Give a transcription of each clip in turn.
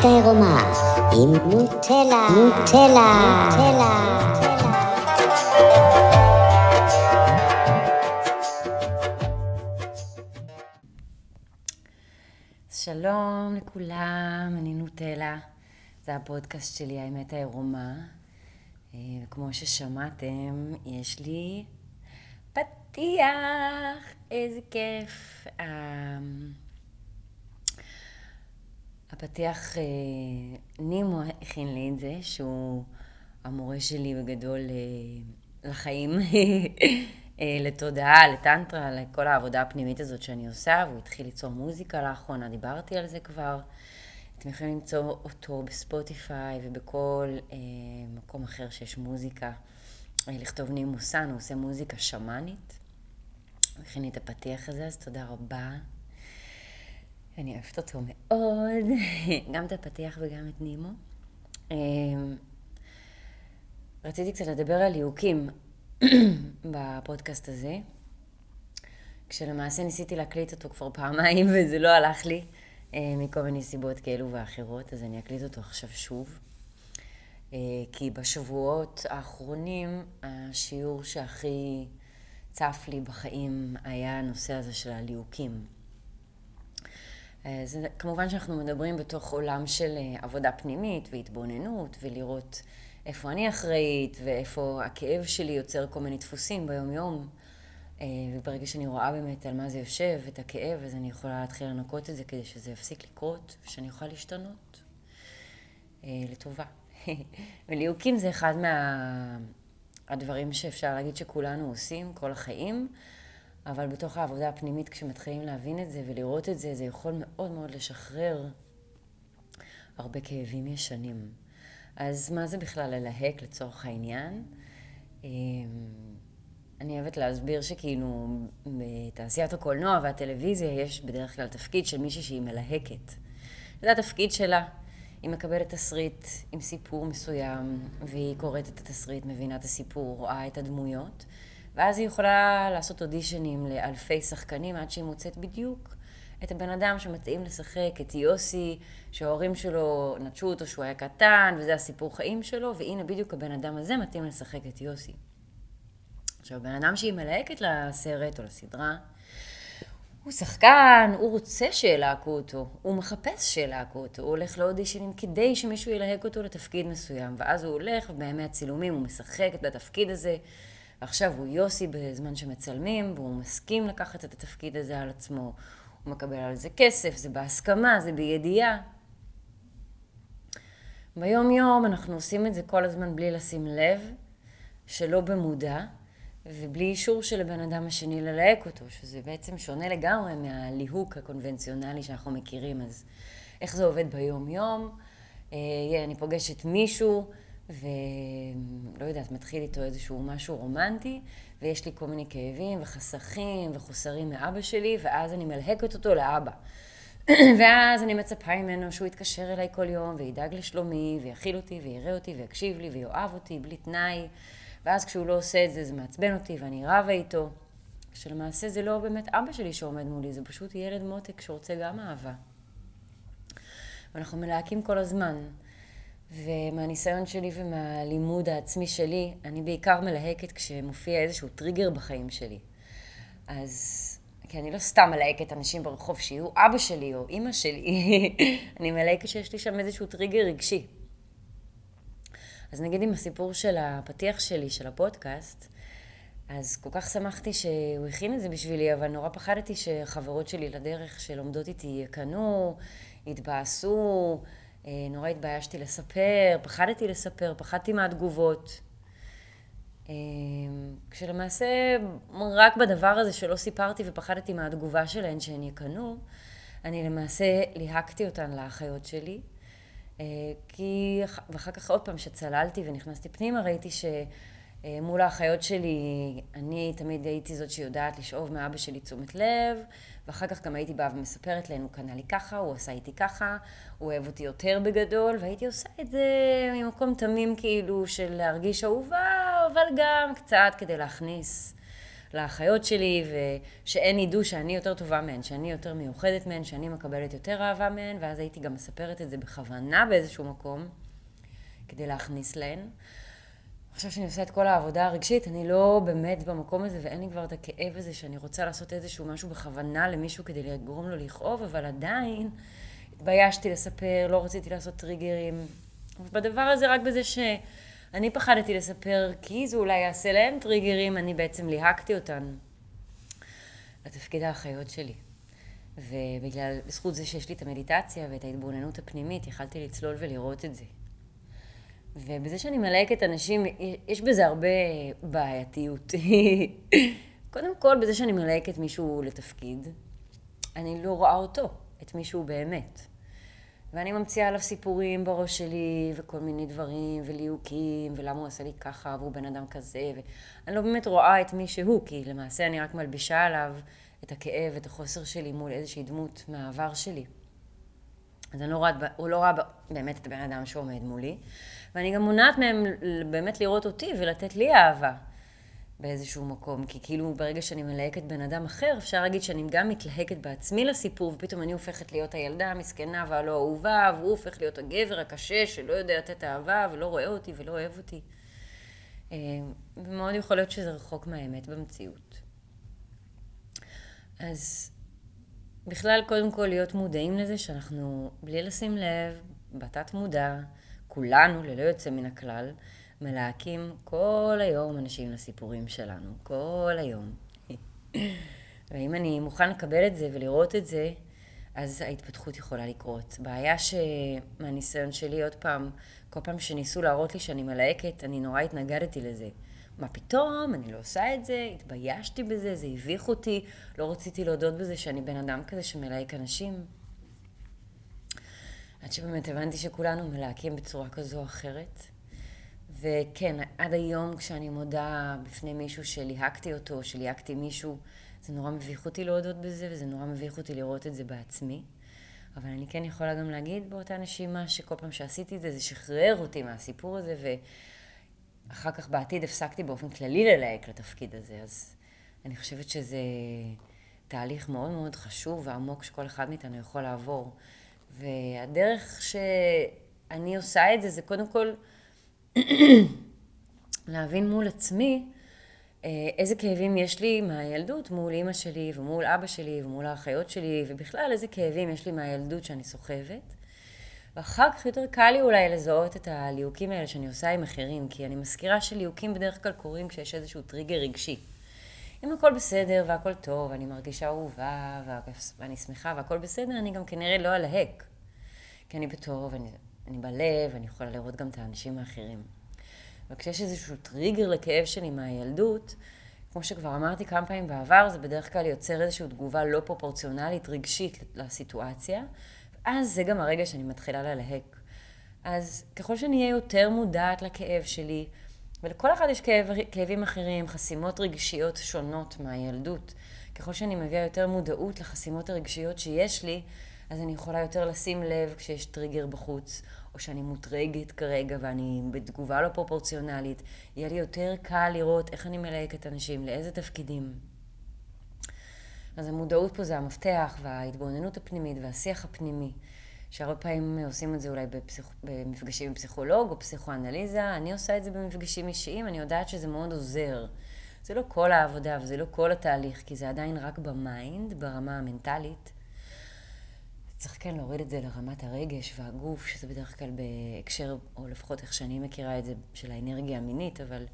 האמת העירומה עם נוטלה, נוטלה, נוטלה. שלום לכולם, אני נוטלה. זה הפודקאסט שלי, האמת העירומה. אה, וכמו ששמעתם, יש לי פתיח, איזה כיף. אה, הפתיח, אה, נימו הכין לי את זה, שהוא המורה שלי בגדול לחיים, לתודעה, לטנטרה, לכל העבודה הפנימית הזאת שאני עושה, והוא התחיל ליצור מוזיקה לאחרונה, דיברתי על זה כבר. אתם יכולים למצוא אותו בספוטיפיי ובכל אה, מקום אחר שיש מוזיקה. אה, לכתוב נימוסן, הוא עושה מוזיקה שמאנית. הוא הכין לי את הפתיח הזה, אז תודה רבה. אני אוהבת אותו מאוד, גם את הפתיח וגם את נימו. אה, רציתי קצת לדבר על ליהוקים בפודקאסט הזה, כשלמעשה ניסיתי להקליט אותו כבר פעמיים וזה לא הלך לי. אה, מכל מיני סיבות כאלו ואחרות, אז אני אקליט אותו עכשיו שוב. אה, כי בשבועות האחרונים, השיעור שהכי צף לי בחיים היה הנושא הזה של הליהוקים. אה, זה, כמובן שאנחנו מדברים בתוך עולם של עבודה פנימית והתבוננות, ולראות איפה אני אחראית ואיפה הכאב שלי יוצר כל מיני דפוסים ביום-יום. אה, וברגע שאני רואה באמת על מה זה יושב, את הכאב, אז אני יכולה להתחיל לנקות את זה כדי שזה יפסיק לקרות, ושאני אוכל להשתנות אה, לטובה. וליהוקים זה אחד מהדברים מה... שאפשר להגיד שכולנו עושים כל החיים, אבל בתוך העבודה הפנימית, כשמתחילים להבין את זה ולראות את זה, זה יכול מאוד מאוד לשחרר הרבה כאבים ישנים. אז מה זה בכלל ללהק לצורך העניין? אה, אני אוהבת להסביר שכאילו בתעשיית הקולנוע והטלוויזיה יש בדרך כלל תפקיד של מישהי שהיא מלהקת. זה התפקיד שלה. היא מקבלת תסריט עם סיפור מסוים, והיא קוראת את התסריט, מבינה את הסיפור, רואה את הדמויות, ואז היא יכולה לעשות אודישנים לאלפי שחקנים עד שהיא מוצאת בדיוק את הבן אדם שמתאים לשחק, את יוסי, שההורים שלו נטשו אותו שהוא היה קטן, וזה הסיפור חיים שלו, והנה בדיוק הבן אדם הזה מתאים לשחק את יוסי. עכשיו, בן אדם שהיא מלהקת לסרט או לסדרה, הוא שחקן, הוא רוצה שילהקו אותו, הוא מחפש שילהקו אותו, הוא הולך לאודישנים כדי שמישהו ילהק אותו לתפקיד מסוים, ואז הוא הולך, ובימי הצילומים הוא משחק את התפקיד הזה, ועכשיו הוא יוסי בזמן שמצלמים, והוא מסכים לקחת את התפקיד הזה על עצמו, הוא מקבל על זה כסף, זה בהסכמה, זה בידיעה. ביום-יום אנחנו עושים את זה כל הזמן בלי לשים לב, שלא במודע, ובלי אישור של הבן אדם השני ללהק אותו, שזה בעצם שונה לגמרי מהליהוק הקונבנציונלי שאנחנו מכירים. אז איך זה עובד ביום-יום? אה, אני פוגשת מישהו, ולא יודעת, מתחיל איתו איזשהו משהו רומנטי, ויש לי כל מיני כאבים וחסכים וחוסרים מאבא שלי, ואז אני מלהקת אותו לאבא. ואז אני מצפה ממנו שהוא יתקשר אליי כל יום, וידאג לשלומי, ויכיל אותי, ויראה אותי, ויקשיב לי, ויאהב אותי, בלי תנאי. ואז כשהוא לא עושה את זה, זה מעצבן אותי ואני רבה איתו. כשלמעשה זה לא באמת אבא שלי שעומד מולי, זה פשוט ילד מותק שרוצה גם אהבה. ואנחנו מלהקים כל הזמן. ומהניסיון שלי ומהלימוד העצמי שלי, אני בעיקר מלהקת כשמופיע איזשהו טריגר בחיים שלי. אז, כי אני לא סתם מלהקת אנשים ברחוב שיהיו אבא שלי או אימא שלי, אני מלהקת שיש לי שם איזשהו טריגר רגשי. אז נגיד עם הסיפור של הפתיח שלי, של הפודקאסט, אז כל כך שמחתי שהוא הכין את זה בשבילי, אבל נורא פחדתי שחברות שלי לדרך שלומדות איתי יקנו, יתבאסו, נורא התביישתי לספר, פחדתי לספר, פחדתי מהתגובות. אה, כשלמעשה, רק בדבר הזה שלא סיפרתי ופחדתי מהתגובה שלהן שהן יקנו, אני למעשה ליהקתי אותן לאחיות שלי. אה, כי, ואחר כך עוד פעם, כשצללתי ונכנסתי פנימה, ראיתי שמול האחיות שלי, אני תמיד הייתי זאת שיודעת לשאוב מאבא שלי תשומת לב, ואחר כך גם הייתי באה ומספרת להן, הוא קנה לי ככה, הוא עשה איתי ככה, הוא אוהב אותי יותר בגדול, והייתי עושה את זה ממקום תמים כאילו של להרגיש אהובה, אבל גם קצת כדי להכניס לאחיות שלי, ושהן ידעו שאני יותר טובה מהן, שאני יותר מיוחדת מהן, שאני מקבלת יותר אהבה מהן, ואז הייתי גם מספרת את זה בכוונה באיזשהו מקום, כדי להכניס להן. עכשיו שאני עושה את כל העבודה הרגשית, אני לא באמת במקום הזה, ואין לי כבר את הכאב הזה שאני רוצה לעשות איזשהו משהו בכוונה למישהו כדי לגרום לו לכאוב, אבל עדיין התביישתי לספר, לא רציתי לעשות טריגרים. בדבר הזה, רק בזה שאני פחדתי לספר, כי זה אולי יעשה להם טריגרים, אני בעצם ליהקתי אותן לתפקיד האחיות שלי. ובגלל, בזכות זה שיש לי את המדיטציה ואת ההתבוננות הפנימית, יכלתי לצלול ולראות את זה. ובזה שאני מלהקת אנשים, יש בזה הרבה בעייתיות. קודם כל, בזה שאני מלהקת מישהו לתפקיד, אני לא רואה אותו, את מישהו באמת. ואני ממציאה עליו סיפורים בראש שלי, וכל מיני דברים, וליהוקים, ולמה הוא עשה לי ככה, והוא בן אדם כזה, ואני לא באמת רואה את מי שהוא, כי למעשה אני רק מלבישה עליו את הכאב, את החוסר שלי מול איזושהי דמות מהעבר שלי. אז אני לא רואה, הוא לא רואה באמת את הבן אדם שעומד מולי, ואני גם מונעת מהם באמת לראות אותי ולתת לי אהבה באיזשהו מקום, כי כאילו ברגע שאני מלהקת בן אדם אחר, אפשר להגיד שאני גם מתלהקת בעצמי לסיפור, ופתאום אני הופכת להיות הילדה המסכנה והלא אהובה, והוא הופך להיות הגבר הקשה שלא יודע לתת אהבה ולא רואה אותי ולא אוהב אותי. אה, ומאוד יכול להיות שזה רחוק מהאמת במציאות. אז בכלל, קודם כל להיות מודעים לזה שאנחנו, בלי לשים לב, בתת מודע, כולנו, ללא יוצא מן הכלל, מלהקים כל היום אנשים לסיפורים שלנו, כל היום. ואם אני מוכן לקבל את זה ולראות את זה, אז ההתפתחות יכולה לקרות. בעיה שמהניסיון שלי, עוד פעם, כל פעם שניסו להראות לי שאני מלהקת, אני נורא התנגדתי לזה. מה פתאום, אני לא עושה את זה, התביישתי בזה, זה הביך אותי, לא רציתי להודות בזה שאני בן אדם כזה שמלהק אנשים. עד שבאמת הבנתי שכולנו מלהקים בצורה כזו או אחרת. וכן, עד היום כשאני מודה בפני מישהו שליהקתי אותו, שליהקתי מישהו, זה נורא מביך אותי להודות בזה, וזה נורא מביך אותי לראות את זה בעצמי. אבל אני כן יכולה גם להגיד באותה נשימה שכל פעם שעשיתי את זה, זה שחרר אותי מהסיפור הזה, ואחר כך בעתיד הפסקתי באופן כללי ללהק לתפקיד הזה. אז אני חושבת שזה תהליך מאוד מאוד חשוב ועמוק שכל אחד מאיתנו יכול לעבור. והדרך שאני עושה את זה, זה קודם כל להבין מול עצמי אה, איזה כאבים יש לי מהילדות מול אימא שלי ומול אבא שלי ומול האחיות שלי, ובכלל איזה כאבים יש לי מהילדות שאני סוחבת. ואחר כך יותר קל לי אולי לזהות את הליהוקים האלה שאני עושה עם אחרים, כי אני מזכירה שליהוקים בדרך כלל קורים כשיש איזשהו טריגר רגשי. אם הכל בסדר והכל טוב, ואני מרגישה אהובה ואני שמחה והכל בסדר, אני גם כנראה לא אלהק. כי אני בטוב, אני, אני בלב, אני יכולה לראות גם את האנשים האחרים. וכשיש איזשהו טריגר לכאב שלי מהילדות, כמו שכבר אמרתי כמה פעמים בעבר, זה בדרך כלל יוצר איזושהי תגובה לא פרופורציונלית, רגשית לסיטואציה, ואז זה גם הרגע שאני מתחילה ללהק. אז ככל שאני אהיה יותר מודעת לכאב שלי, ולכל אחד יש כאב, כאבים אחרים, חסימות רגשיות שונות מהילדות. ככל שאני מביאה יותר מודעות לחסימות הרגשיות שיש לי, אז אני יכולה יותר לשים לב כשיש טריגר בחוץ, או שאני מוטרגת כרגע ואני בתגובה לא פרופורציונלית. יהיה לי יותר קל לראות איך אני מלהקת אנשים, לאיזה תפקידים. אז המודעות פה זה המפתח, וההתבוננות הפנימית והשיח הפנימי. שהרבה פעמים עושים את זה אולי בפסיכ... במפגשים עם פסיכולוג או פסיכואנליזה. אני עושה את זה במפגשים אישיים, אני יודעת שזה מאוד עוזר. זה לא כל העבודה וזה לא כל התהליך, כי זה עדיין רק ב mind, ברמה המנטלית. צריך כן להוריד את זה לרמת הרגש והגוף, שזה בדרך כלל בהקשר, או לפחות איך שאני מכירה את זה, של האנרגיה המינית, אבל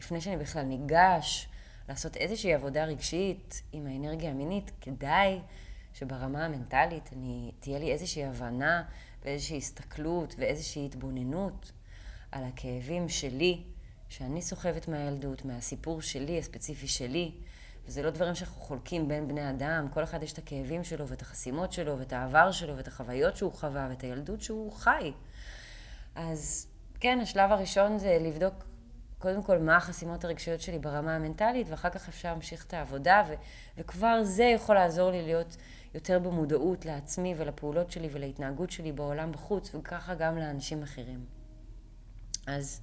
לפני שאני בכלל ניגש לעשות איזושהי עבודה רגשית עם האנרגיה המינית, כדאי שברמה המנטלית אני, תהיה לי איזושהי הבנה ואיזושהי הסתכלות ואיזושהי התבוננות על הכאבים שלי, שאני סוחבת מהילדות, מהסיפור שלי, הספציפי שלי. וזה לא דברים שאנחנו חולקים בין בני אדם, כל אחד יש את הכאבים שלו ואת החסימות שלו ואת העבר שלו ואת החוויות שהוא חווה ואת הילדות שהוא חי. אז כן, השלב הראשון זה לבדוק קודם כל מה החסימות הרגשיות שלי ברמה המנטלית, ואחר כך אפשר להמשיך את העבודה, ו- וכבר זה יכול לעזור לי להיות יותר במודעות לעצמי ולפעולות שלי ולהתנהגות שלי בעולם בחוץ, וככה גם לאנשים אחרים. אז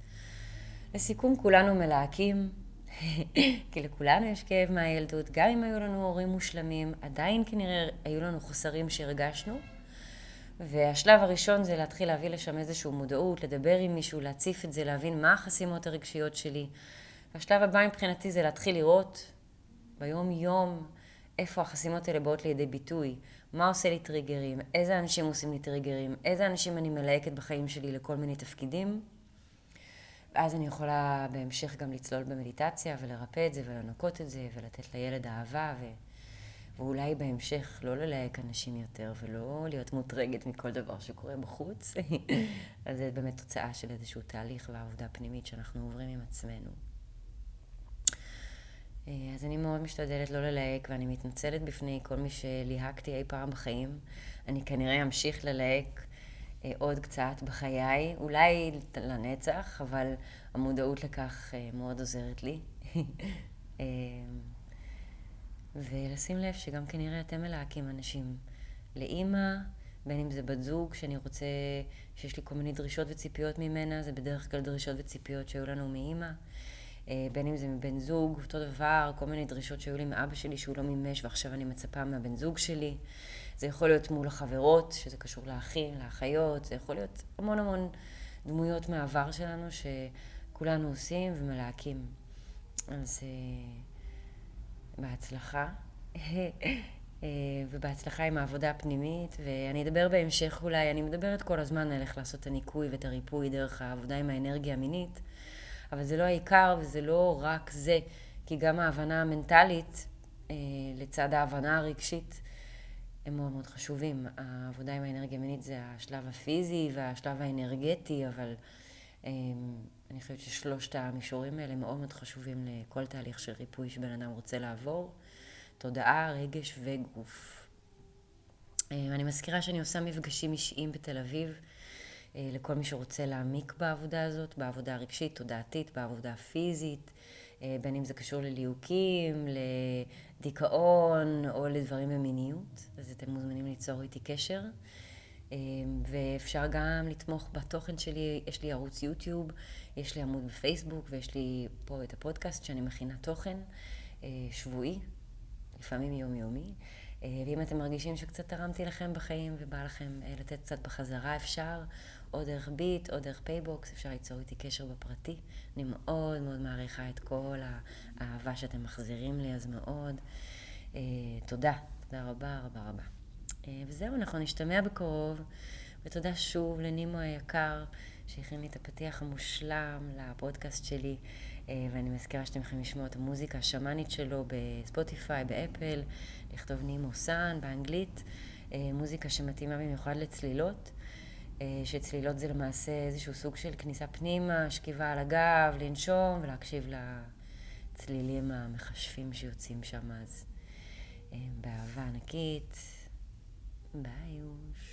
לסיכום, כולנו מלהקים, כי לכולנו יש כאב מהילדות, גם אם היו לנו הורים מושלמים, עדיין כנראה היו לנו חוסרים שהרגשנו. והשלב הראשון זה להתחיל להביא לשם איזושהי מודעות, לדבר עם מישהו, להציף את זה, להבין מה החסימות הרגשיות שלי. והשלב הבא מבחינתי זה להתחיל לראות ביום-יום איפה החסימות האלה באות לידי ביטוי, מה עושה לי טריגרים, איזה אנשים עושים לי טריגרים, איזה אנשים אני מלהקת בחיים שלי לכל מיני תפקידים. ואז אני יכולה בהמשך גם לצלול במדיטציה ולרפא את זה ולנקות את זה ולתת לילד אהבה ו... ואולי בהמשך לא ללהק אנשים יותר ולא להיות מוטרגת מכל דבר שקורה בחוץ. אז זה באמת תוצאה של איזשהו תהליך ועבודה פנימית שאנחנו עוברים עם עצמנו. אה, אז אני מאוד משתדלת לא ללהק ואני מתנצלת בפני כל מי שליהקתי אי פעם בחיים. אני כנראה אמשיך ללהק אה, עוד קצת בחיי, אולי לנצח, אבל המודעות לכך אה, מאוד עוזרת לי. אה, ולשים לב שגם כנראה אתם מלהקים אנשים. לאימא, בין אם זה בת זוג, שאני רוצה, שיש לי כל מיני דרישות וציפיות ממנה, זה בדרך כלל דרישות וציפיות שהיו לנו מאימא. בין אם זה מבן זוג, אותו דבר, כל מיני דרישות שהיו לי מאבא שלי שהוא לא מימש ועכשיו אני מצפה מהבן זוג שלי. זה יכול להיות מול החברות, שזה קשור לאחים, לאחיות, זה יכול להיות המון המון דמויות מהעבר שלנו שכולנו עושים ומלהקים. אז אה, בהצלחה. אה, ובהצלחה עם העבודה הפנימית, ואני אדבר בהמשך אולי, אני מדברת כל הזמן על איך לעשות את הניקוי ואת הריפוי דרך העבודה עם האנרגיה המינית, אבל זה לא העיקר וזה לא רק זה, כי גם ההבנה המנטלית, אה, לצד ההבנה הרגשית, הם מאוד מאוד חשובים. העבודה עם האנרגיה המינית זה השלב הפיזי והשלב האנרגטי, אבל אמ, אני חושבת ששלושת המישורים האלה מאוד מאוד חשובים לכל תהליך של ריפוי שבן אדם רוצה לעבור. תודעה, רגש וגוף. אמ, אני מזכירה שאני עושה מפגשים אישיים בתל אביב אה, לכל מי שרוצה להעמיק בעבודה הזאת, בעבודה הרגשית, תודעתית, בעבודה הפיזית. אה, בין אם זה קשור לליהוקים, לדיכאון או לדברים במיניות, אז אתם מוזמנים ליצור איתי קשר. אה, ואפשר גם לתמוך בתוכן שלי, יש לי ערוץ יוטיוב, יש לי עמוד בפייסבוק ויש לי פה את הפודקאסט שאני מכינה תוכן אה, שבועי, לפעמים יומיומי. ואם אתם מרגישים שקצת תרמתי לכם בחיים ובא לכם לתת קצת בחזרה, אפשר, או דרך ביט, או דרך פייבוקס, אפשר ליצור איתי קשר בפרטי. אני מאוד מאוד מעריכה את כל האהבה שאתם מחזירים לי, אז מאוד. אה, תודה, תודה רבה רבה רבה. אה, וזהו, אנחנו נשתמע בקרוב, ותודה שוב לנימו היקר, שהכין לי את הפתיח המושלם לפודקאסט שלי, אה, ואני מזכירה שאתם יכולים לשמוע את המוזיקה השמאנית שלו בספוטיפיי, באפל, לכתוב נימו סאן באנגלית, אה, מוזיקה שמתאימה במיוחד לצלילות. אה, שצלילות זה למעשה איזשהו סוג של כניסה פנימה, שכיבה על הגב, לנשום ולהקשיב לצלילים המכשפים שיוצאים שם. אז אה, באהבה ענקית, ביי יוש.